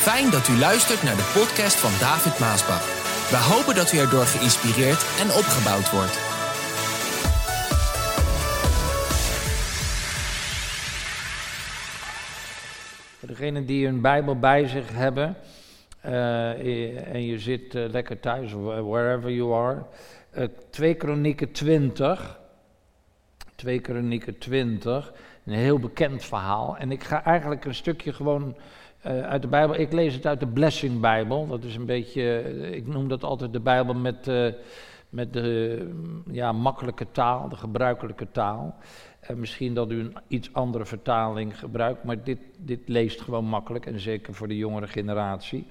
Fijn dat u luistert naar de podcast van David Maasbach. We hopen dat u erdoor geïnspireerd en opgebouwd wordt. Voor degenen die hun Bijbel bij zich hebben uh, en je zit uh, lekker thuis, wherever you are. Uh, 2 Kronieken 20. 2 Kronieken 20. Een heel bekend verhaal. En ik ga eigenlijk een stukje gewoon uh, uit de Bijbel. Ik lees het uit de Blessing Bijbel. Dat is een beetje, ik noem dat altijd de Bijbel met, uh, met de ja, makkelijke taal, de gebruikelijke taal. Uh, misschien dat u een iets andere vertaling gebruikt, maar dit, dit leest gewoon makkelijk en zeker voor de jongere generatie.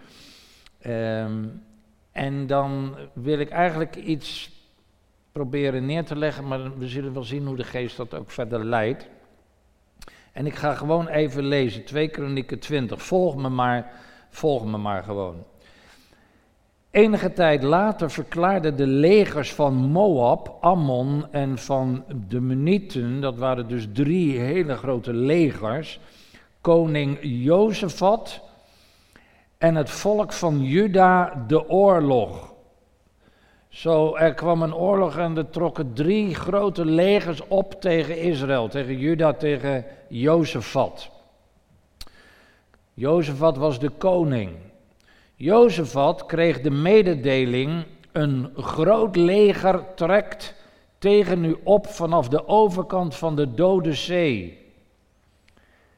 Um, en dan wil ik eigenlijk iets proberen neer te leggen, maar we zullen wel zien hoe de geest dat ook verder leidt. En ik ga gewoon even lezen, 2 Kronieken 20. Volg me maar, volg me maar gewoon. Enige tijd later verklaarden de legers van Moab, Ammon en van de Munieten, dat waren dus drie hele grote legers, koning Jozefat en het volk van Juda de oorlog. Zo, er kwam een oorlog en er trokken drie grote legers op tegen Israël, tegen Juda, tegen Jozefat. Jozefat was de koning. Jozefat kreeg de mededeling: een groot leger trekt tegen u op vanaf de overkant van de Dode Zee.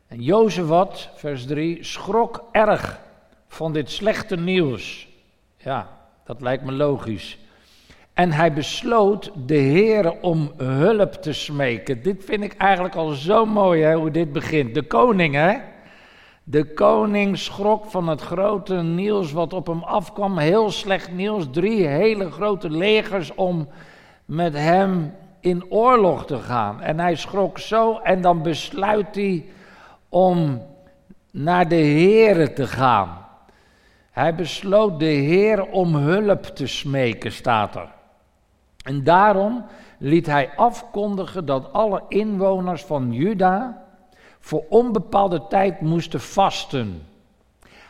En Jozefat, vers 3, schrok erg van dit slechte nieuws. Ja, dat lijkt me logisch. En hij besloot de Heer om hulp te smeken. Dit vind ik eigenlijk al zo mooi hè, hoe dit begint. De koning hè. De koning schrok van het grote nieuws wat op hem afkwam. Heel slecht nieuws. Drie hele grote legers om met hem in oorlog te gaan. En hij schrok zo en dan besluit hij om naar de Heer te gaan. Hij besloot de Heer om hulp te smeken, staat er. En daarom liet hij afkondigen dat alle inwoners van Juda voor onbepaalde tijd moesten vasten.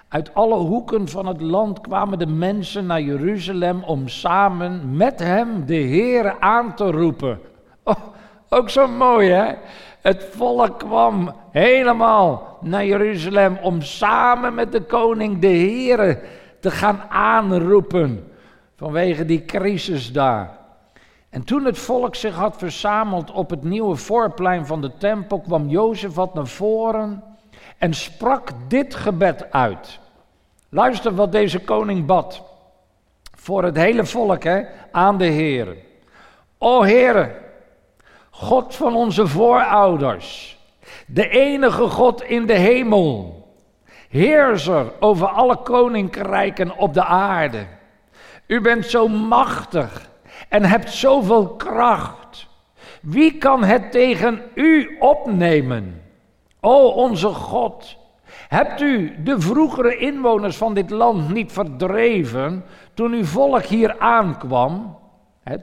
Uit alle hoeken van het land kwamen de mensen naar Jeruzalem om samen met hem de Heer aan te roepen. Oh, ook zo mooi hè? Het volk kwam helemaal naar Jeruzalem om samen met de koning de Heer te gaan aanroepen vanwege die crisis daar. En toen het volk zich had verzameld op het nieuwe voorplein van de tempel, kwam Jozef wat naar voren en sprak dit gebed uit. Luister wat deze koning bad. Voor het hele volk, hè, aan de Heer. O Heere, God van onze voorouders, de enige God in de hemel, heerser over alle koninkrijken op de aarde. U bent zo machtig en hebt zoveel kracht. Wie kan het tegen u opnemen? O onze God, hebt u de vroegere inwoners van dit land niet verdreven toen uw volk hier aankwam?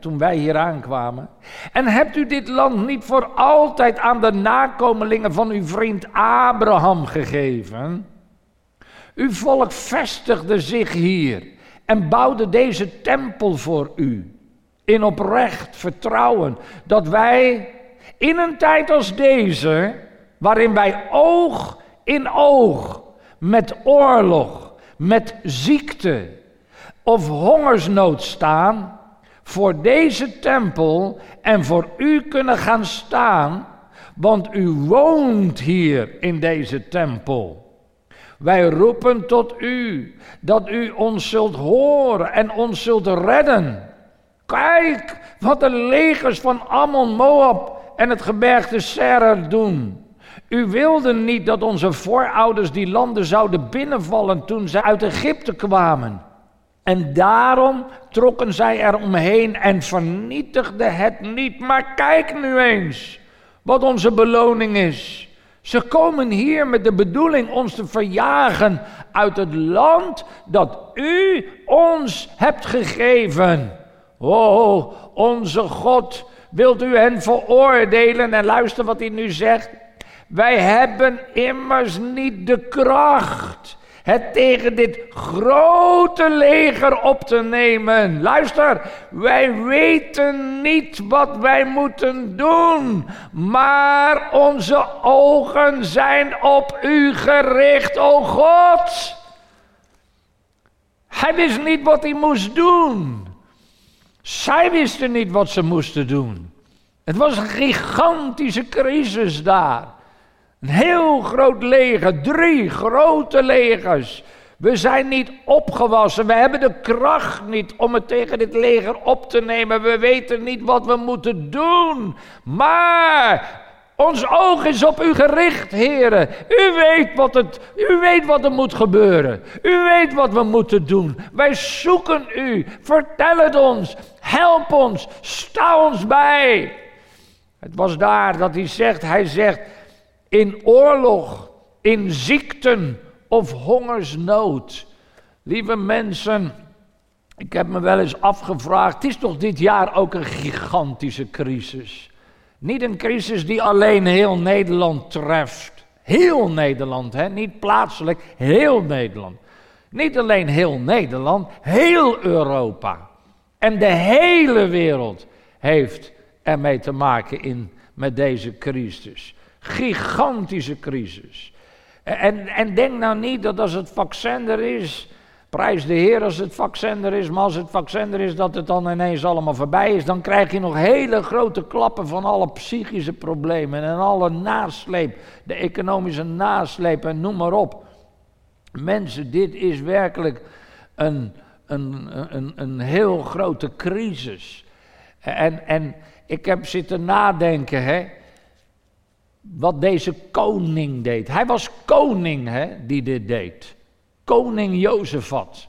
toen wij hier aankwamen. En hebt u dit land niet voor altijd aan de nakomelingen van uw vriend Abraham gegeven? Uw volk vestigde zich hier en bouwde deze tempel voor u in oprecht vertrouwen dat wij in een tijd als deze, waarin wij oog in oog met oorlog, met ziekte of hongersnood staan, voor deze tempel en voor u kunnen gaan staan, want u woont hier in deze tempel. Wij roepen tot u dat u ons zult horen en ons zult redden. Kijk wat de legers van Ammon, Moab en het gebergte Serer doen. U wilde niet dat onze voorouders die landen zouden binnenvallen toen ze uit Egypte kwamen. En daarom trokken zij er omheen en vernietigden het niet. Maar kijk nu eens wat onze beloning is. Ze komen hier met de bedoeling ons te verjagen uit het land dat u ons hebt gegeven. Oh, onze God, wilt u hen veroordelen? En luister wat hij nu zegt. Wij hebben immers niet de kracht, het tegen dit grote leger op te nemen. Luister, wij weten niet wat wij moeten doen, maar onze ogen zijn op u gericht, o God. Hij wist niet wat hij moest doen. Zij wisten niet wat ze moesten doen. Het was een gigantische crisis daar. Een heel groot leger, drie grote legers. We zijn niet opgewassen, we hebben de kracht niet om het tegen dit leger op te nemen. We weten niet wat we moeten doen. Maar ons oog is op u gericht, heren. U weet wat, het, u weet wat er moet gebeuren. U weet wat we moeten doen. Wij zoeken u. Vertel het ons. Help ons. Sta ons bij. Het was daar dat hij zegt, hij zegt, in oorlog, in ziekten of hongersnood. Lieve mensen, ik heb me wel eens afgevraagd, het is toch dit jaar ook een gigantische crisis. Niet een crisis die alleen heel Nederland treft. Heel Nederland, hè? niet plaatselijk, heel Nederland. Niet alleen heel Nederland, heel Europa. En de hele wereld heeft ermee te maken in, met deze crisis. Gigantische crisis. En, en denk nou niet dat als het vaccin er is, prijs de Heer als het vaccin is, maar als het vaccin is dat het dan ineens allemaal voorbij is, dan krijg je nog hele grote klappen van alle psychische problemen en alle nasleep, de economische nasleep en noem maar op. Mensen, dit is werkelijk een, een, een, een heel grote crisis. En, en ik heb zitten nadenken, hè, wat deze koning deed. Hij was koning, hè, die dit deed. Koning Jozefat.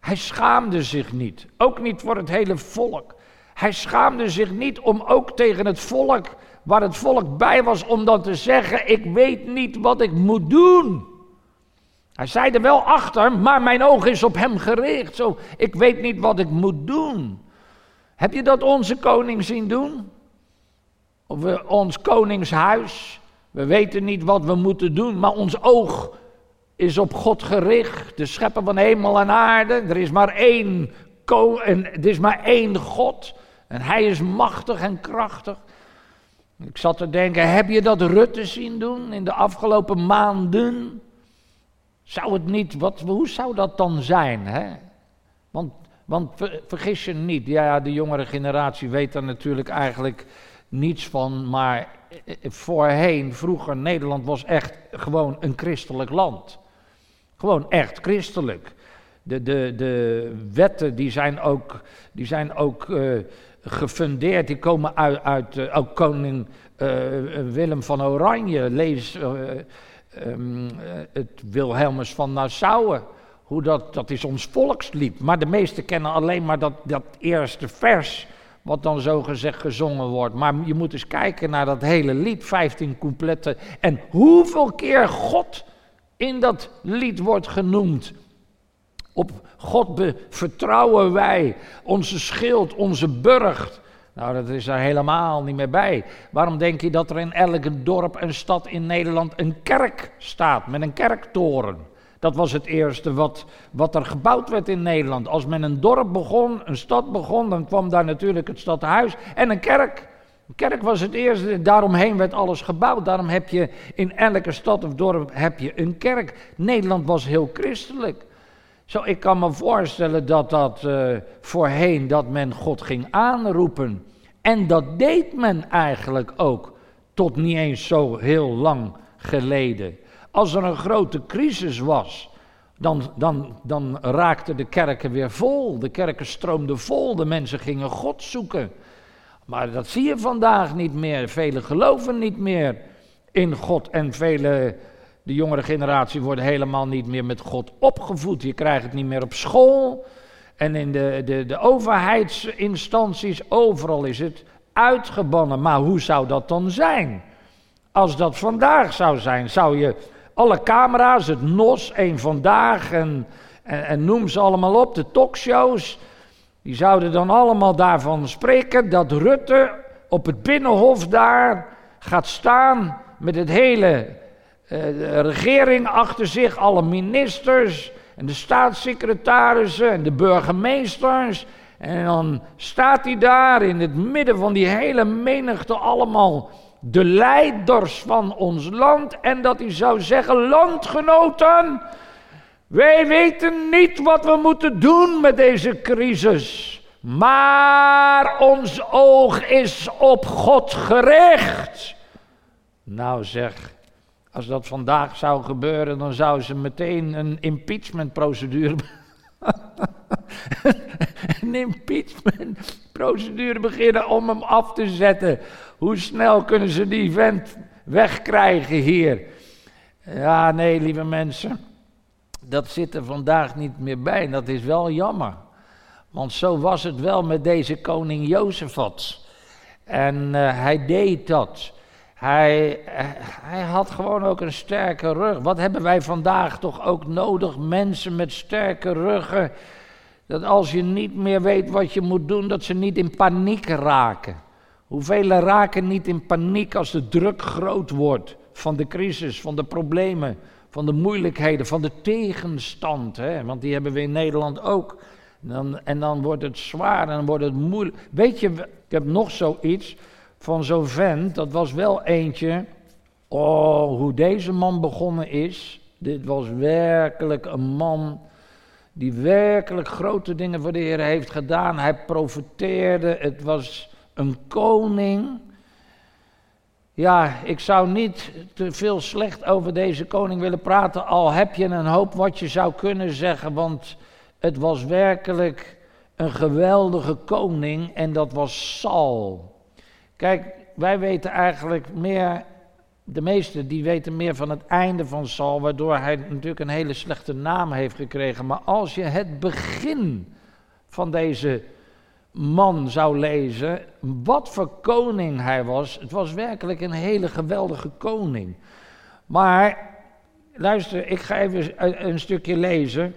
Hij schaamde zich niet, ook niet voor het hele volk. Hij schaamde zich niet om ook tegen het volk, waar het volk bij was, om dan te zeggen: Ik weet niet wat ik moet doen. Hij zei er wel achter, maar mijn oog is op hem gericht. Zo, ik weet niet wat ik moet doen. Heb je dat onze koning zien doen? Of we, ons koningshuis? We weten niet wat we moeten doen, maar ons oog is op God gericht, de schepper van hemel en aarde. Er is maar één, en is maar één God. En hij is machtig en krachtig. Ik zat te denken, heb je dat Rutte zien doen in de afgelopen maanden? Zou het niet, wat, hoe zou dat dan zijn? Hè? Want want vergis je niet, ja, de jongere generatie weet er natuurlijk eigenlijk niets van, maar eh, eh, voorheen, vroeger, Nederland was echt gewoon een christelijk land. Gewoon echt christelijk. De, de, de wetten die zijn ook, die zijn ook uh, gefundeerd, die komen uit, uit uh, ook koning uh, Willem van Oranje, lees um, het Wilhelmus van Nassau hoe dat, dat is ons volkslied. Maar de meesten kennen alleen maar dat, dat eerste vers, wat dan zo gezegd gezongen wordt. Maar je moet eens kijken naar dat hele lied, 15 coupletten. En hoeveel keer God in dat lied wordt genoemd. Op God vertrouwen wij, onze schild, onze burcht. Nou, dat is er helemaal niet meer bij. Waarom denk je dat er in elke dorp en stad in Nederland een kerk staat met een kerktoren? Dat was het eerste wat, wat er gebouwd werd in Nederland. Als men een dorp begon, een stad begon, dan kwam daar natuurlijk het stadhuis en een kerk. Een kerk was het eerste, daaromheen werd alles gebouwd. Daarom heb je in elke stad of dorp heb je een kerk. Nederland was heel christelijk. Zo, ik kan me voorstellen dat dat uh, voorheen, dat men God ging aanroepen. En dat deed men eigenlijk ook, tot niet eens zo heel lang geleden. Als er een grote crisis was, dan, dan, dan raakten de kerken weer vol. De kerken stroomden vol, de mensen gingen God zoeken. Maar dat zie je vandaag niet meer. Velen geloven niet meer in God en vele, de jongere generatie worden helemaal niet meer met God opgevoed. Je krijgt het niet meer op school en in de, de, de overheidsinstanties, overal is het uitgebannen. Maar hoe zou dat dan zijn? Als dat vandaag zou zijn, zou je alle camera's, het NOS, één vandaag en, en, en noem ze allemaal op, de talkshows. Die zouden dan allemaal daarvan spreken dat Rutte op het binnenhof daar gaat staan met het hele de regering achter zich, alle ministers en de staatssecretarissen en de burgemeesters. En dan staat hij daar in het midden van die hele menigte allemaal de leiders van ons land. En dat hij zou zeggen, landgenoten, wij weten niet wat we moeten doen met deze crisis. Maar ons oog is op God gericht. Nou zeg, als dat vandaag zou gebeuren, dan zouden ze meteen een impeachmentprocedure. een impeachmentprocedure beginnen om hem af te zetten. Hoe snel kunnen ze die vent wegkrijgen hier? Ja, nee, lieve mensen. Dat zit er vandaag niet meer bij. Dat is wel jammer. Want zo was het wel met deze koning Jozefat. En uh, hij deed dat. Hij, uh, hij had gewoon ook een sterke rug. Wat hebben wij vandaag toch ook nodig? Mensen met sterke ruggen. Dat als je niet meer weet wat je moet doen, dat ze niet in paniek raken. Hoeveel raken niet in paniek als de druk groot wordt van de crisis, van de problemen, van de moeilijkheden, van de tegenstand. Hè? Want die hebben we in Nederland ook. En dan, en dan wordt het zwaar en dan wordt het moeilijk. Weet je, ik heb nog zoiets van zo'n vent, dat was wel eentje. Oh, hoe deze man begonnen is. Dit was werkelijk een man die werkelijk grote dingen voor de Heer heeft gedaan. Hij profeteerde, het was een koning. Ja, ik zou niet te veel slecht over deze koning willen praten, al heb je een hoop wat je zou kunnen zeggen, want het was werkelijk een geweldige koning en dat was Saul. Kijk, wij weten eigenlijk meer, de meesten die weten meer van het einde van Saul, waardoor hij natuurlijk een hele slechte naam heeft gekregen. Maar als je het begin van deze man zou lezen, wat voor koning hij was, het was werkelijk een hele geweldige koning. Maar, luister, ik ga even een stukje lezen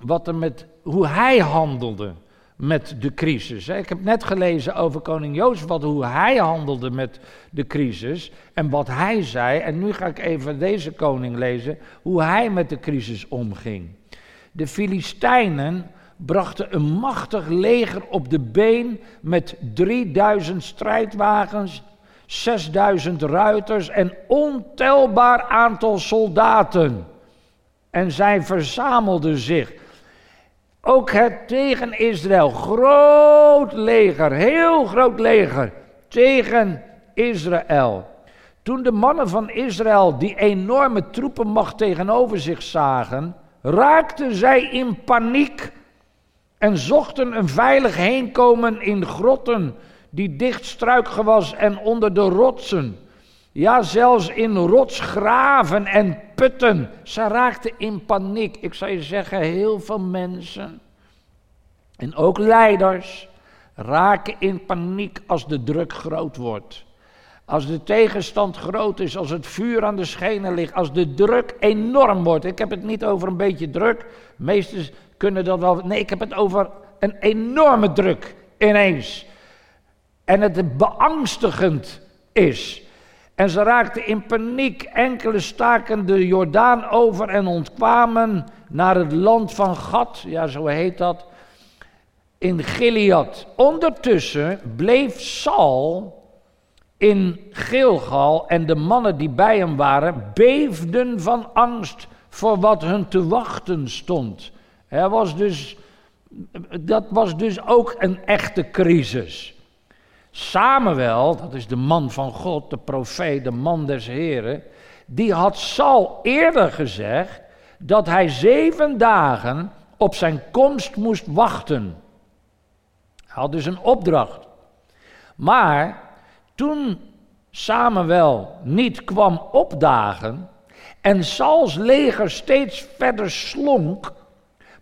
wat er met, hoe hij handelde met de crisis. Ik heb net gelezen over koning Jozef, wat, hoe hij handelde met de crisis en wat hij zei. En nu ga ik even deze koning lezen, hoe hij met de crisis omging. De Filistijnen brachten een machtig leger op de been met 3000 strijdwagens, 6000 ruiters en ontelbaar aantal soldaten. En zij verzamelden zich ook het tegen Israël. Groot leger, heel groot leger tegen Israël. Toen de mannen van Israël die enorme troepenmacht tegenover zich zagen, raakten zij in paniek en zochten een veilig heenkomen in grotten die dicht struikgewas en onder de rotsen. Ja, zelfs in rotsgraven en putten. Ze raakten in paniek. Ik zou je zeggen, heel veel mensen en ook leiders raken in paniek als de druk groot wordt. Als de tegenstand groot is, als het vuur aan de schenen ligt, als de druk enorm wordt. Ik heb het niet over een beetje druk. Meesten kunnen dat wel. Nee, ik heb het over een enorme druk ineens. En het beangstigend is. En ze raakten in paniek. Enkele staken de Jordaan over en ontkwamen naar het land van Gad. Ja, zo heet dat. In Gilead. Ondertussen bleef Saul in Gilgal en de mannen die bij hem waren beefden van angst voor wat hun te wachten stond. Er was dus, dat was dus ook een echte crisis. Samuel, dat is de man van God, de profeet, de man des Heren, die had Saul eerder gezegd dat hij zeven dagen op zijn komst moest wachten. Hij had dus een opdracht. Maar toen Samuel niet kwam opdagen en Sauls leger steeds verder slonk,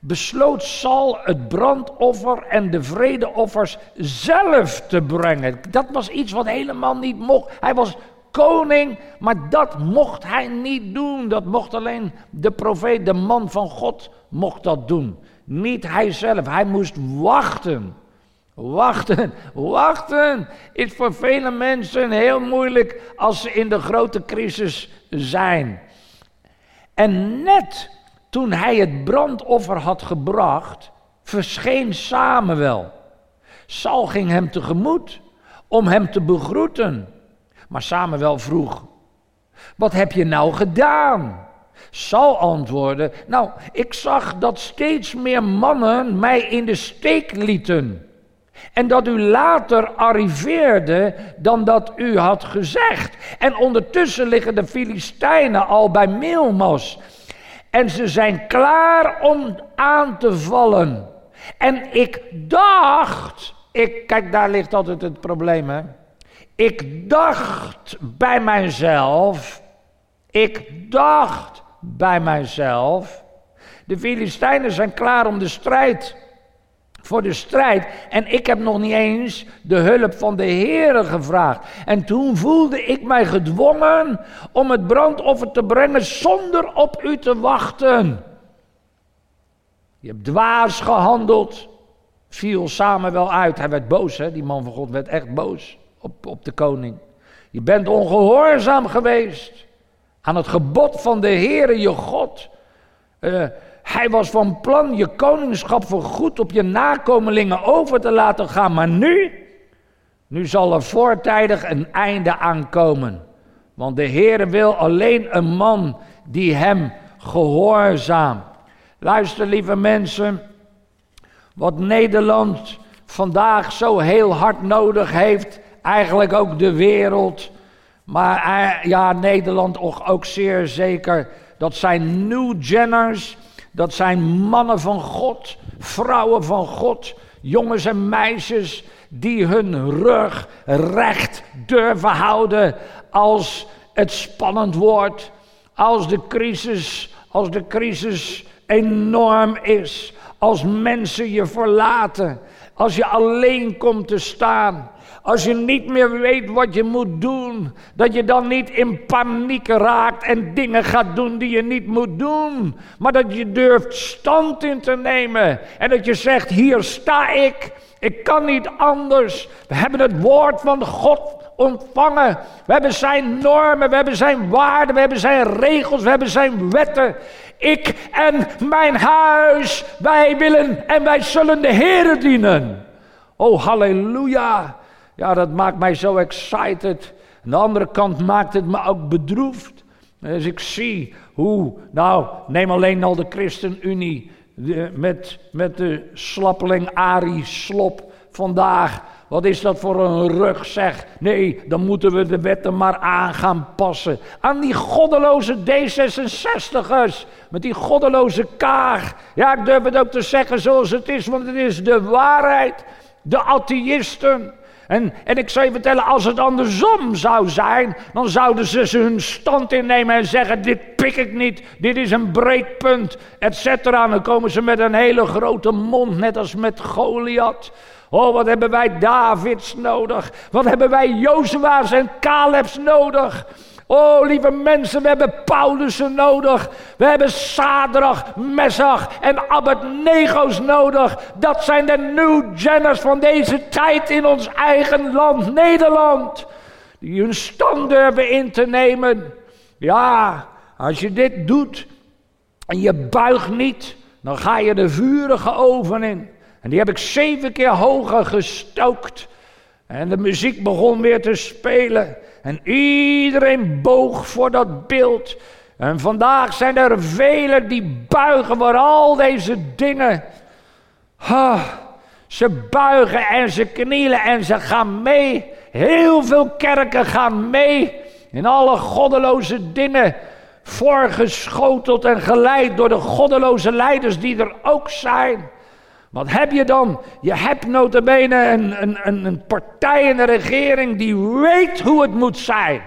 besloot Saul het brandoffer en de vredeoffers zelf te brengen. Dat was iets wat helemaal niet mocht. Hij was koning, maar dat mocht hij niet doen. Dat mocht alleen de profeet, de man van God, mocht dat doen. Niet hij zelf. Hij moest wachten. Wachten, wachten is voor vele mensen heel moeilijk als ze in de grote crisis zijn. En net toen hij het brandoffer had gebracht, verscheen Samuel. Saul ging hem tegemoet om hem te begroeten. Maar Samuel vroeg: Wat heb je nou gedaan? Saul antwoordde: Nou, ik zag dat steeds meer mannen mij in de steek lieten. En dat u later arriveerde dan dat u had gezegd. En ondertussen liggen de Filistijnen al bij Milmas. En ze zijn klaar om aan te vallen. En ik dacht, ik, kijk daar ligt altijd het probleem hè. Ik dacht bij mijzelf, ik dacht bij mijzelf, de Filistijnen zijn klaar om de strijd voor de strijd. En ik heb nog niet eens de hulp van de Heere gevraagd. En toen voelde ik mij gedwongen om het brandoffer te brengen zonder op u te wachten. Je hebt dwaas gehandeld. Viel samen wel uit. Hij werd boos, hè? die man van God werd echt boos op, op de koning. Je bent ongehoorzaam geweest aan het gebod van de Heere je God. Uh, hij was van plan je koningschap voor goed op je nakomelingen over te laten gaan. Maar nu, nu zal er voortijdig een einde aankomen. Want de Heer wil alleen een man die hem gehoorzaamt. Luister, lieve mensen. Wat Nederland vandaag zo heel hard nodig heeft, eigenlijk ook de wereld. Maar eh, ja, Nederland ook, ook zeer zeker. Dat zijn new Jenners dat zijn mannen van God, vrouwen van God, jongens en meisjes die hun rug recht durven houden als het spannend wordt, als de crisis, als de crisis enorm is, als mensen je verlaten, als je alleen komt te staan. Als je niet meer weet wat je moet doen, dat je dan niet in paniek raakt en dingen gaat doen die je niet moet doen, maar dat je durft stand in te nemen en dat je zegt: Hier sta ik, ik kan niet anders. We hebben het woord van God ontvangen. We hebben zijn normen, we hebben zijn waarden, we hebben zijn regels, we hebben zijn wetten. Ik en mijn huis, wij willen en wij zullen de Heer dienen. Oh, halleluja. Ja, dat maakt mij zo excited. Aan de andere kant maakt het me ook bedroefd. Als ik zie hoe, nou, neem alleen al de ChristenUnie met, met de slappeling Ari Slop vandaag. Wat is dat voor een rug zeg? Nee, dan moeten we de wetten maar aan gaan passen. Aan die goddeloze D66'ers. Met die goddeloze kaag. Ja, ik durf het ook te zeggen zoals het is, want het is de waarheid. De atheïsten. En, en ik zou je vertellen, als het andersom zou zijn, dan zouden ze hun stand innemen en zeggen: Dit pik ik niet, dit is een breekpunt, et cetera. Dan komen ze met een hele grote mond, net als met Goliath. Oh, wat hebben wij Davids nodig? Wat hebben wij Jozua's en Caleb's nodig? Oh, lieve mensen, we hebben Paulussen nodig. We hebben Sadrach, Messach en Abednego's nodig. Dat zijn de new Jenners van deze tijd in ons eigen land, Nederland. Die hun stand durven in te nemen. Ja, als je dit doet en je buigt niet, dan ga je de vurige oven in. En die heb ik zeven keer hoger gestookt. En de muziek begon weer te spelen. En iedereen boog voor dat beeld. En vandaag zijn er velen die buigen voor al deze dingen. ze buigen en ze knielen en ze gaan mee. Heel veel kerken gaan mee in alle goddeloze dingen. Voorgeschoteld en geleid door de goddeloze leiders die er ook zijn. Wat heb je dan? Je hebt notabene een, een, een, een partij in de regering die weet hoe het moet zijn.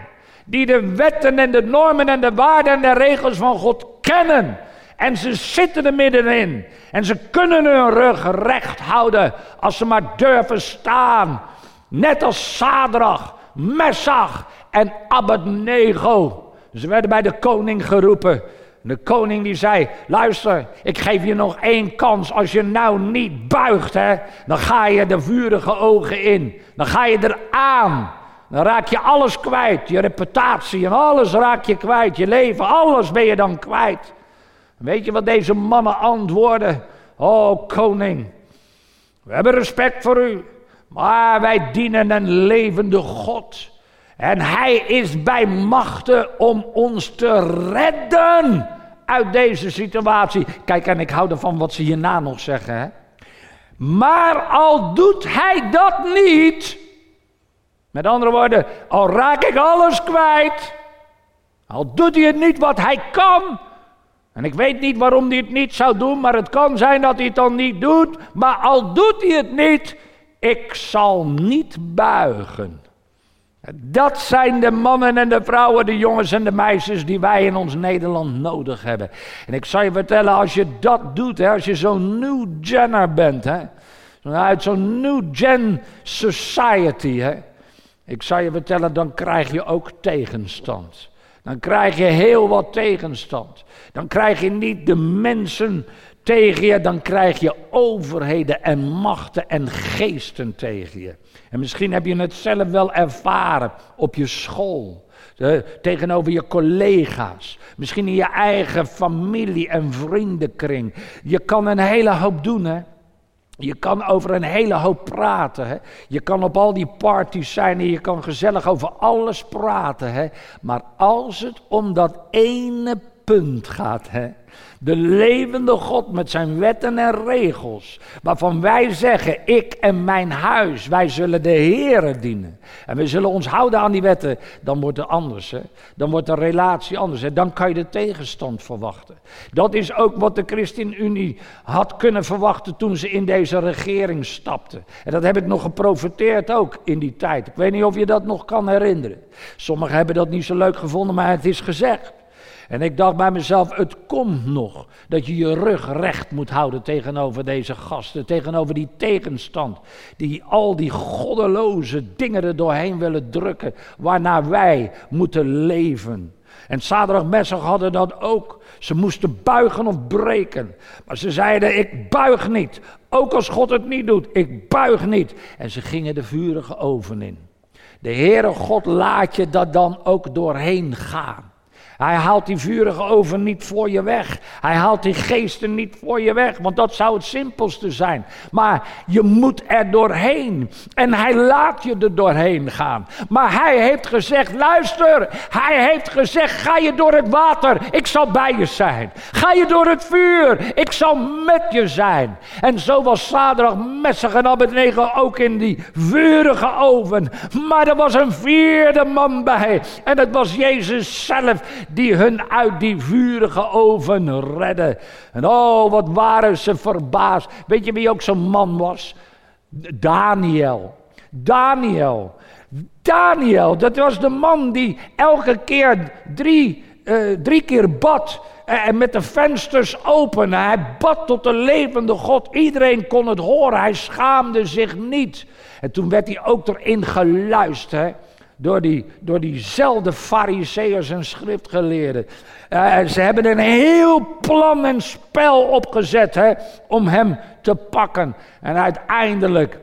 Die de wetten en de normen en de waarden en de regels van God kennen. En ze zitten er middenin. En ze kunnen hun rug recht houden als ze maar durven staan. Net als Sadrach, Messach en Abednego. Ze werden bij de koning geroepen. De koning die zei, luister, ik geef je nog één kans. Als je nou niet buigt, hè, dan ga je de vurige ogen in. Dan ga je eraan. Dan raak je alles kwijt. Je reputatie en alles raak je kwijt. Je leven, alles ben je dan kwijt. Weet je wat deze mannen antwoorden? Oh koning, we hebben respect voor u. Maar wij dienen een levende God. En hij is bij machten om ons te redden uit deze situatie. Kijk, en ik hou ervan wat ze hierna nog zeggen. Hè? Maar al doet hij dat niet. Met andere woorden, al raak ik alles kwijt. Al doet hij het niet wat hij kan. En ik weet niet waarom hij het niet zou doen, maar het kan zijn dat hij het dan niet doet. Maar al doet hij het niet, ik zal niet buigen. Dat zijn de mannen en de vrouwen, de jongens en de meisjes die wij in ons Nederland nodig hebben. En ik zal je vertellen, als je dat doet, hè, als je zo'n new genner bent, hè, uit zo'n new gen society, hè, ik zal je vertellen, dan krijg je ook tegenstand. Dan krijg je heel wat tegenstand. Dan krijg je niet de mensen tegen je, dan krijg je overheden en machten en geesten tegen je. En misschien heb je het zelf wel ervaren op je school, tegenover je collega's, misschien in je eigen familie en vriendenkring. Je kan een hele hoop doen, hè. Je kan over een hele hoop praten. Hè? Je kan op al die parties zijn en je kan gezellig over alles praten. Hè? Maar als het om dat ene punt gaat, hè? De levende God met zijn wetten en regels. Waarvan wij zeggen, ik en mijn huis, wij zullen de Here dienen. En we zullen ons houden aan die wetten. Dan wordt het anders. Hè? Dan wordt de relatie anders. Hè? Dan kan je de tegenstand verwachten. Dat is ook wat de ChristenUnie had kunnen verwachten toen ze in deze regering stapten. En dat heb ik nog geprofiteerd ook in die tijd. Ik weet niet of je dat nog kan herinneren. Sommigen hebben dat niet zo leuk gevonden, maar het is gezegd. En ik dacht bij mezelf, het komt nog dat je je rug recht moet houden tegenover deze gasten, tegenover die tegenstand, die al die goddeloze dingen er doorheen willen drukken, waarna wij moeten leven. En Sadrach Messach hadden dat ook. Ze moesten buigen of breken. Maar ze zeiden, ik buig niet. Ook als God het niet doet, ik buig niet. En ze gingen de vurige oven in. De Heere God laat je dat dan ook doorheen gaan. Hij haalt die vurige oven niet voor je weg. Hij haalt die geesten niet voor je weg, want dat zou het simpelste zijn. Maar je moet er doorheen. En hij laat je er doorheen gaan. Maar hij heeft gezegd, luister, hij heeft gezegd, ga je door het water, ik zal bij je zijn. Ga je door het vuur, ik zal met je zijn. En zo was Sadrach, Messach en Abednego ook in die vurige oven. Maar er was een vierde man bij. En het was Jezus zelf die hun uit die vurige oven redden. En oh, wat waren ze verbaasd. Weet je wie ook zo'n man was? Daniel. Daniel. Daniel, dat was de man die elke keer drie, uh, drie keer bad. En met de vensters open. Hij bad tot de levende God. Iedereen kon het horen. Hij schaamde zich niet. En toen werd hij ook erin geluisterd door, die, door diezelfde fariseërs en schriftgeleerden. Uh, ze hebben een heel plan en spel opgezet hè, om hem te pakken. En uiteindelijk,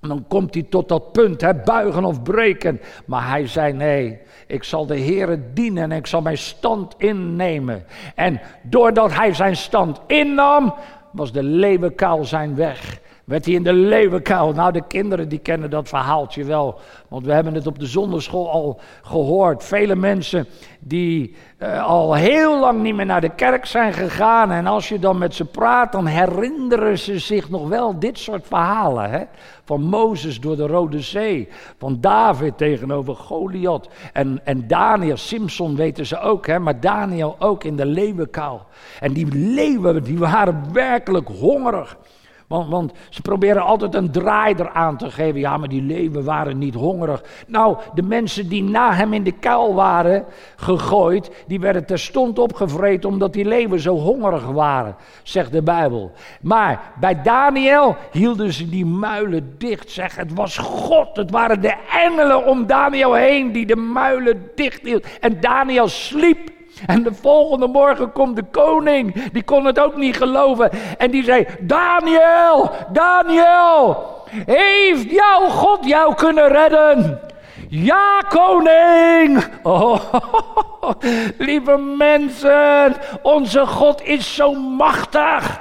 dan komt hij tot dat punt, hè, buigen of breken. Maar hij zei nee, ik zal de Heere dienen en ik zal mijn stand innemen. En doordat hij zijn stand innam, was de leeuwenkuil zijn weg werd hij in de leeuwenkuil. Nou, de kinderen die kennen dat verhaaltje wel. Want we hebben het op de zonderschool al gehoord. Vele mensen die uh, al heel lang niet meer naar de kerk zijn gegaan. En als je dan met ze praat, dan herinneren ze zich nog wel dit soort verhalen. Hè? Van Mozes door de Rode Zee. Van David tegenover Goliath. En, en Daniel, Simpson weten ze ook. Hè? Maar Daniel ook in de leeuwenkuil. En die leeuwen, die waren werkelijk hongerig. Want, ze proberen altijd een draai eraan te geven. Ja, maar die leeuwen waren niet hongerig. Nou, de mensen die na hem in de kuil waren gegooid, die werden terstond opgevreten omdat die leeuwen zo hongerig waren, zegt de Bijbel. Maar bij Daniel hielden ze die muilen dicht. Zeg, het was God, het waren de engelen om Daniel heen die de muilen dicht hield. En Daniel sliep En de volgende morgen komt de koning, die kon het ook niet geloven. En die zei, Daniel, Daniel, heeft jouw God jou kunnen redden? Ja, koning! Oh, lieve mensen, onze God is zo machtig.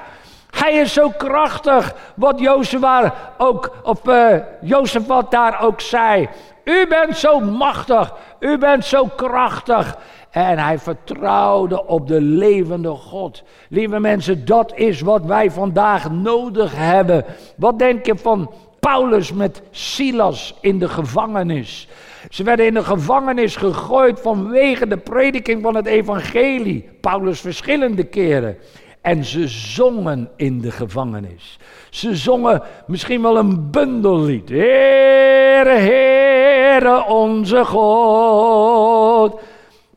Hij is zo krachtig, wat Jozef ook, of uh, Jozef wat daar ook zei. U bent zo machtig, u bent zo krachtig. En hij vertrouwde op de levende God. Lieve mensen, dat is wat wij vandaag nodig hebben. Wat denk je van Paulus met Silas in de gevangenis? Ze werden in de gevangenis gegooid vanwege de prediking van het evangelie. Paulus verschillende keren. En ze zongen in de gevangenis. Ze zongen misschien wel een bundellied. Heere, Heere, onze God.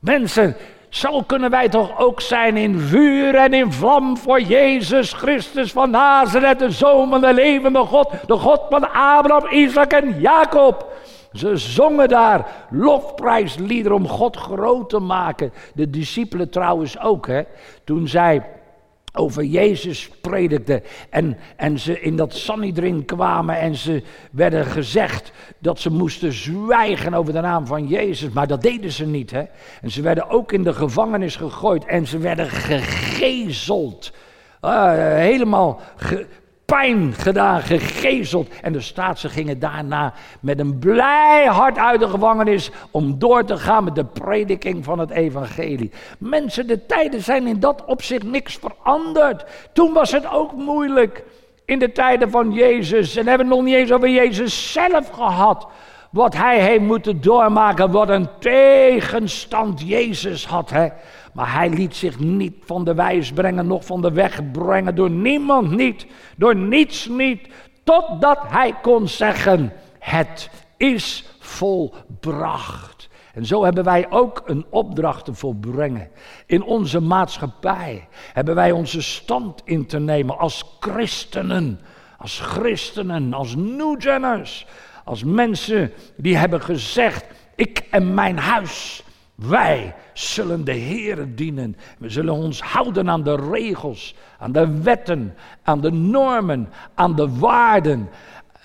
Mensen, zo kunnen wij toch ook zijn in vuur en in vlam voor Jezus Christus van Nazareth, de Zoon van de levende God, de God van Abraham, Isaac en Jacob. Ze zongen daar lofprijsliederen om God groot te maken. De discipelen trouwens ook, hè. Toen zij over Jezus predikten en, en ze in dat Sanhedrin kwamen en ze werden gezegd dat ze moesten zwijgen over de naam van Jezus, maar dat deden ze niet. Hè? En ze werden ook in de gevangenis gegooid en ze werden gegezeld. Uh, helemaal ge, pijn gedaan, gegezeld. En de staat, ze gingen daarna met een blij hart uit de gevangenis om door te gaan met de prediking van het evangelie. Mensen, de tijden zijn in dat opzicht niks veranderd. Toen was het ook moeilijk in de tijden van Jezus. En hebben we nog niet eens over Jezus zelf gehad. Wat hij heeft moeten doormaken, wat een tegenstand Jezus had. Hè? Maar hij liet zich niet van de wijs brengen, nog van de weg brengen, door niemand niet, door niets niet, totdat hij kon zeggen, het is volbracht. En zo hebben wij ook een opdracht te volbrengen. In onze maatschappij hebben wij onze stand in te nemen als christenen, als christenen, als newgeners, als mensen die hebben gezegd, ik en mijn huis, wij zullen de Heer dienen. We zullen ons houden aan de regels, aan de wetten, aan de normen, aan de waarden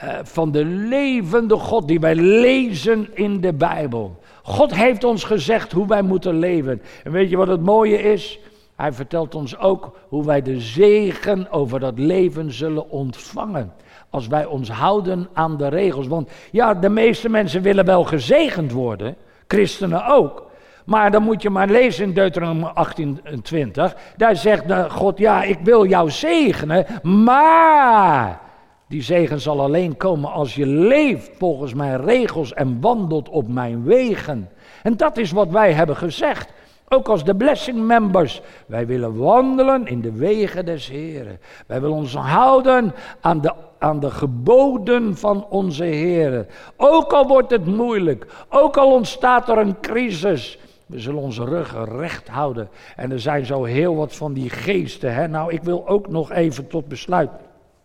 uh, van de levende God die wij lezen in de Bijbel. God heeft ons gezegd hoe wij moeten leven. En weet je wat het mooie is? Hij vertelt ons ook hoe wij de zegen over dat leven zullen ontvangen. Als wij ons houden aan de regels. Want ja, de meeste mensen willen wel gezegend worden, christenen ook. Maar dan moet je maar lezen in Deuteronomium 28. Daar zegt God, ja, ik wil jou zegenen, maar die zegen zal alleen komen als je leeft volgens mijn regels en wandelt op mijn wegen. En dat is wat wij hebben gezegd. Ook als de blessing members. Wij willen wandelen in de wegen des Heren. Wij willen ons houden aan de, aan de geboden van onze Heren. Ook al wordt het moeilijk. Ook al ontstaat er een crisis. We zullen onze ruggen recht houden. En er zijn zo heel wat van die geesten. Hè? Nou, ik wil ook nog even tot besluit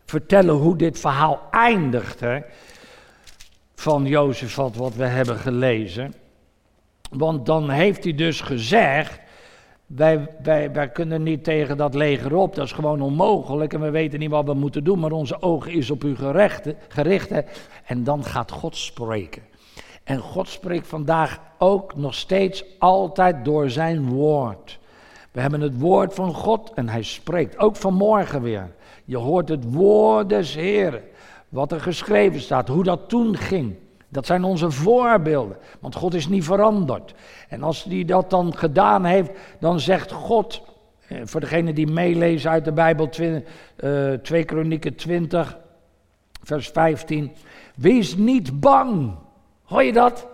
vertellen hoe dit verhaal eindigt. Hè? Van Jozef, wat we hebben gelezen. Want dan heeft hij dus gezegd. Wij, wij, kunnen niet tegen dat leger op, dat is gewoon onmogelijk en we weten niet wat we moeten doen, maar onze ogen is op u gericht. En dan gaat God spreken. En God spreekt vandaag ook nog steeds altijd door zijn woord. We hebben het woord van God en hij spreekt ook vanmorgen weer. Je hoort het woord des Heren, wat er geschreven staat, hoe dat toen ging. Dat zijn onze voorbeelden, want God is niet veranderd. En als hij dat dan gedaan heeft, dan zegt God, eh, voor degene die meelezen uit de Bijbel, 2 uh, Kronieken 20, vers 15, wees niet bang. Hoor je dat?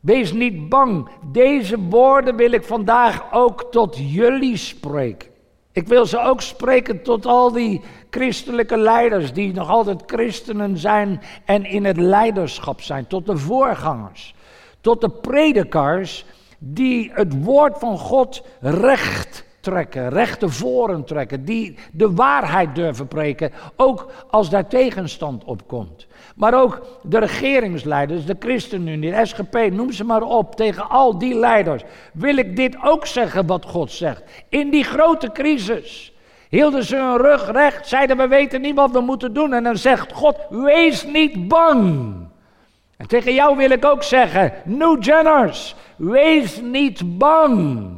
Wees niet bang. Deze woorden wil ik vandaag ook tot jullie spreken. Ik wil ze ook spreken tot al die christelijke leiders die nog altijd christenen zijn en in het leiderschap zijn. Tot de voorgangers. Tot de predikers die het woord van God recht trekken, rechte voren trekken, die de waarheid durven preken, ook als daar tegenstand op komt. Maar ook de regeringsleiders, de ChristenUnie, de SGP, noem ze maar op, tegen al die leiders, wil ik dit ook zeggen wat God zegt. In die grote crisis hielden ze hun rug recht, zeiden we weten niet wat we moeten doen. En dan zegt God, wees niet bang. En tegen jou wil ik ook zeggen, New Jenners, wees niet bang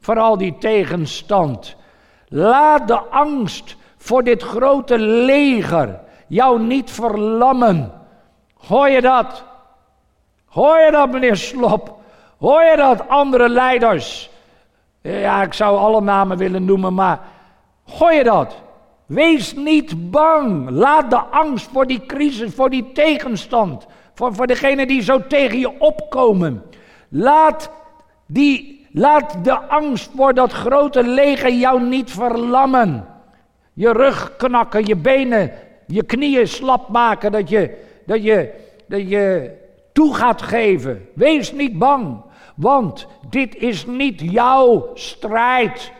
voor al die tegenstand. Laat de angst voor dit grote leger jou niet verlammen. Hoor je dat? Hoor je dat, meneer Slop? Hoor je dat, andere leiders? Ja, ik zou alle namen willen noemen, maar hoor je dat? Wees niet bang. Laat de angst voor die crisis, voor die tegenstand, voor, voor degene die zo tegen je opkomen. Laat, die, laat de angst voor dat grote leger jou niet verlammen. Je rug knakken, je benen, je knieën slap maken, dat je, dat je, dat je toe gaat geven. Wees niet bang, want dit is niet jouw strijd,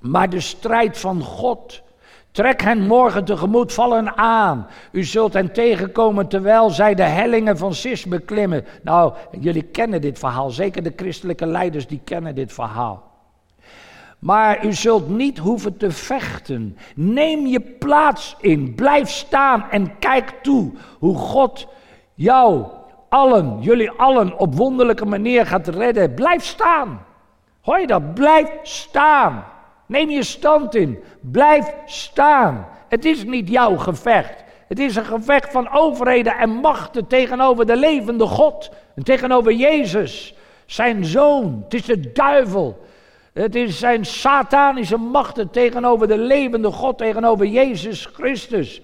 maar de strijd van God. Trek hen morgen tegemoet, vallen aan. U zult hen tegenkomen terwijl zij de hellingen van Sis beklimmen. Nou, jullie kennen dit verhaal, zeker de christelijke leiders die kennen dit verhaal. Maar u zult niet hoeven te vechten. Neem je plaats in, blijf staan en kijk toe hoe God jou allen, jullie allen op wonderlijke manier gaat redden. Blijf staan. Hoor je dat? Blijf staan. Neem je stand in. Blijf staan. Het is niet jouw gevecht. Het is een gevecht van overheden en machten tegenover de levende God. En tegenover Jezus, zijn zoon. Het is de duivel. Het is zijn satanische machten tegenover de levende God, tegenover Jezus Christus.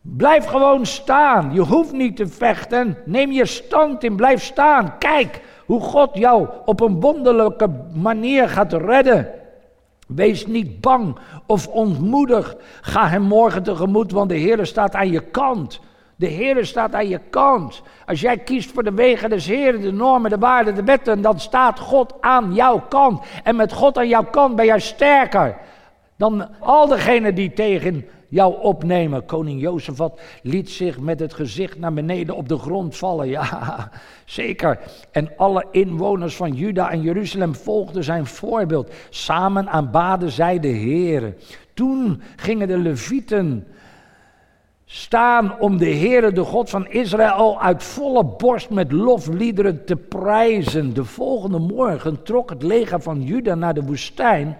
Blijf gewoon staan. Je hoeft niet te vechten. Neem je stand in. Blijf staan. Kijk hoe God jou op een wonderlijke manier gaat redden. Wees niet bang of ontmoedig. Ga hem morgen tegemoet, want de Heer staat aan je kant. De Heer staat aan je kant. Als jij kiest voor de wegen des Heeren, de normen, de waarden, de wetten, dan staat God aan jouw kant. En met God aan jouw kant ben jij sterker dan al degenen die tegen jou opnemen. Koning Jozefat liet zich met het gezicht naar beneden op de grond vallen. Ja, zeker. En alle inwoners van Juda en Jeruzalem volgden zijn voorbeeld. Samen aanbaden zij de Heer. Toen gingen de Levieten staan om de Heere, de God van Israël, uit volle borst met lofliederen te prijzen. De volgende morgen trok het leger van Juda naar de woestijn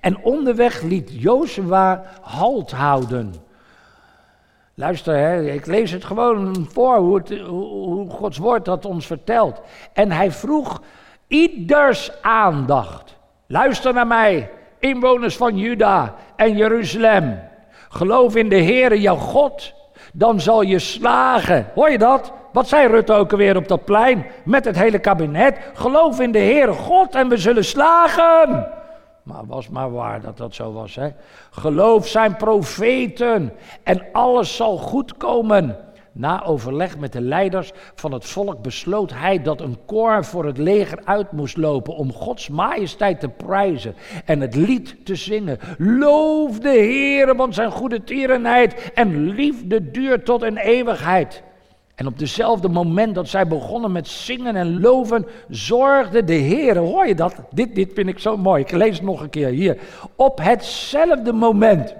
en onderweg liet Jozua halt houden. Luister, hè, ik lees het gewoon voor hoe, hoe Gods woord dat ons vertelt. En hij vroeg ieders aandacht. Luister naar mij, inwoners van Juda en Jeruzalem. Geloof in de Heere, jouw God, dan zal je slagen. Hoor je dat? Wat zei Rutte ook alweer op dat plein met het hele kabinet? Geloof in de Heere God en we zullen slagen. Maar was maar waar dat dat zo was. Hè? Geloof zijn profeten en alles zal goed komen. Na overleg met de leiders van het volk besloot hij dat een koor voor het leger uit moest lopen om Gods majesteit te prijzen en het lied te zingen. Loof de Heer, want zijn goede tierenheid en liefde duurt tot een eeuwigheid. En op dezelfde moment dat zij begonnen met zingen en loven, zorgde de Heer, hoor je dat? Dit, dit vind ik zo mooi, ik lees het nog een keer hier. Op hetzelfde moment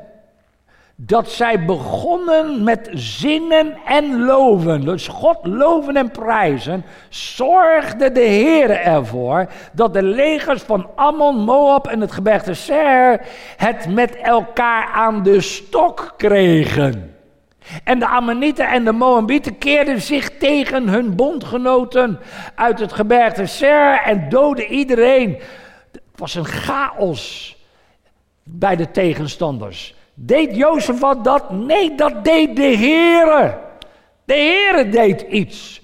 dat zij begonnen met zingen en loven, dus God loven en prijzen, zorgde de Heer ervoor dat de legers van Ammon, Moab en het gebergte Ser het met elkaar aan de stok kregen. En de Ammonieten en de Moabieten keerden zich tegen hun bondgenoten uit het gebergte Ser en doodden iedereen. Het was een chaos bij de tegenstanders. Deed Jozef wat dat? Nee, dat deed de Heere. De Heere deed iets.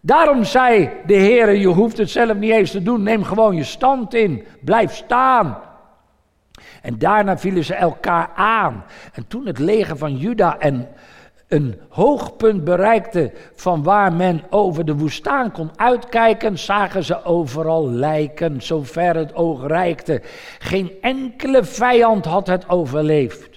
Daarom zei de Heere, je hoeft het zelf niet eens te doen. Neem gewoon je stand in. Blijf staan. En daarna vielen ze elkaar aan. En toen het leger van Juda en een hoogpunt bereikten van waar men over de woestijn kon uitkijken, zagen ze overal lijken, zover het oog reikte. Geen enkele vijand had het overleefd.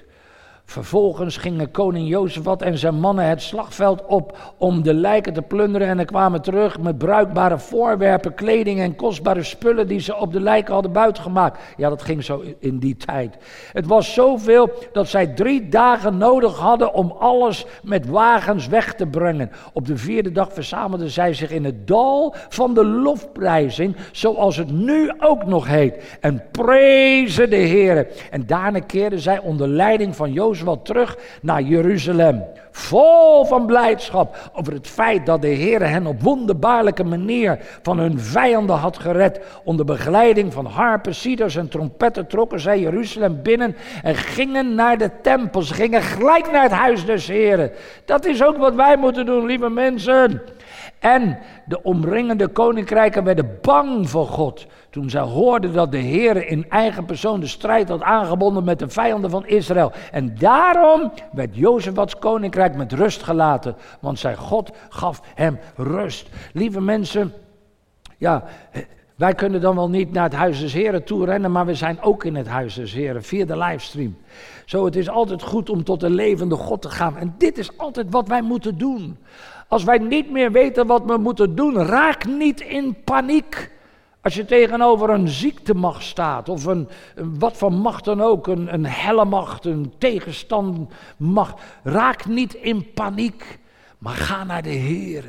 Vervolgens gingen koning Jozefat en zijn mannen het slagveld op om de lijken te plunderen en er kwamen terug met bruikbare voorwerpen, kleding en kostbare spullen die ze op de lijken hadden buitgemaakt. Ja, dat ging zo in die tijd. Het was zoveel dat zij drie dagen nodig hadden om alles met wagens weg te brengen. Op de vierde dag verzamelden zij zich in het dal van de lofprijzing, zoals het nu ook nog heet, en prezen de Heer. En daarna keerden zij onder leiding van Jozef wat terug naar Jeruzalem. Vol van blijdschap over het feit dat de Heer hen op wonderbaarlijke manier van hun vijanden had gered. Onder begeleiding van harpen, ciders en trompetten trokken zij Jeruzalem binnen en gingen naar de tempel. Ze gingen gelijk naar het huis des Heren. Dat is ook wat wij moeten doen, lieve mensen. En de omringende koninkrijken werden bang voor God. Toen zij hoorden dat de Heer in eigen persoon de strijd had aangebonden met de vijanden van Israël. En daarom werd Jozefats koninkrijk met rust gelaten. Want zijn God gaf hem rust. Lieve mensen, ja, wij kunnen dan wel niet naar het Huis des Heren toe rennen, maar we zijn ook in het Huis des Heren via de livestream. Zo, het is altijd goed om tot de levende God te gaan. En dit is altijd wat wij moeten doen. Als wij niet meer weten wat we moeten doen, raak niet in paniek. Als je tegenover een ziektemacht staat, of een, wat voor macht dan ook, een, een helle macht, een tegenstandmacht, raak niet in paniek, maar ga naar de Heer.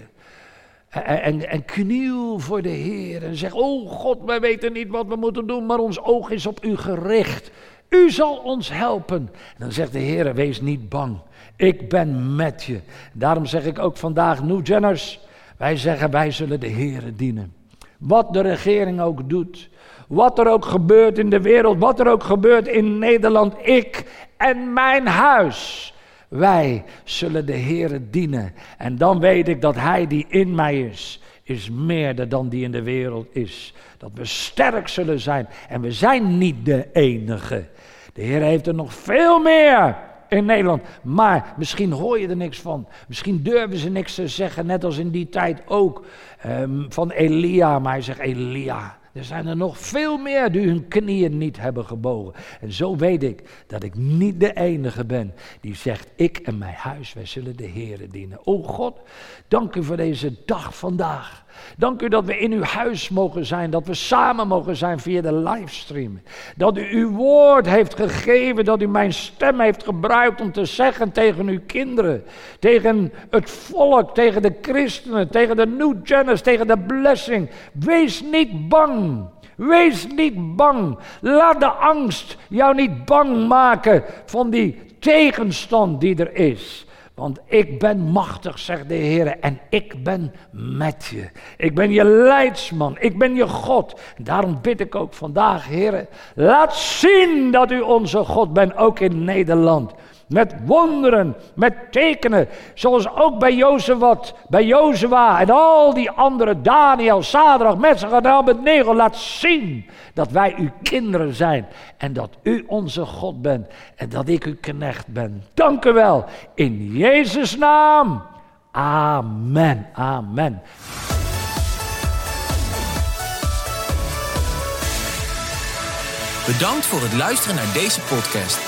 En, en, en, kniel voor de Heer en zeg, oh God, wij weten niet wat we moeten doen, maar ons oog is op u gericht. U zal ons helpen. En dan zegt de Heer, wees niet bang. Ik ben met je. Daarom zeg ik ook vandaag, New Jenners, wij zeggen wij zullen de Heer dienen. Wat de regering ook doet. Wat er ook gebeurt in de wereld. Wat er ook gebeurt in Nederland. Ik en mijn huis. Wij zullen de Heer dienen. En dan weet ik dat Hij die in mij is, is meer dan die in de wereld is. Dat we sterk zullen zijn. En we zijn niet de enige. De Heer heeft er nog veel meer in Nederland. Maar misschien hoor je er niks van. Misschien durven ze niks te zeggen, net als in die tijd ook um, van Elia. Maar hij zegt Elia. Er zijn er nog veel meer die hun knieën niet hebben gebogen. En zo weet ik dat ik niet de enige ben die zegt: Ik en mijn huis, wij zullen de Heer dienen. O God, dank u voor deze dag vandaag. Dank u dat we in uw huis mogen zijn, dat we samen mogen zijn via de livestream. Dat u uw woord heeft gegeven, dat u mijn stem heeft gebruikt om te zeggen tegen uw kinderen, tegen het volk, tegen de christenen, tegen de new geners, tegen de blessing. Wees niet bang. Wees niet bang. Laat de angst jou niet bang maken van die tegenstand die er is. Want ik ben machtig, zegt de Heer, en ik ben met je. Ik ben je leidsman, ik ben je God. Daarom bid ik ook vandaag, Heer, laat zien dat u onze God bent, ook in Nederland. Met wonderen, met tekenen. Zoals ook bij Jozefat, bij Jozua en al die andere, Daniel, Sadrach, Messach en Abednego. Laat zien dat wij uw kinderen zijn. En dat u onze God bent. En dat ik uw knecht ben. Dank u wel. In Jezus' naam. Amen. Amen. Bedankt voor het luisteren naar deze podcast.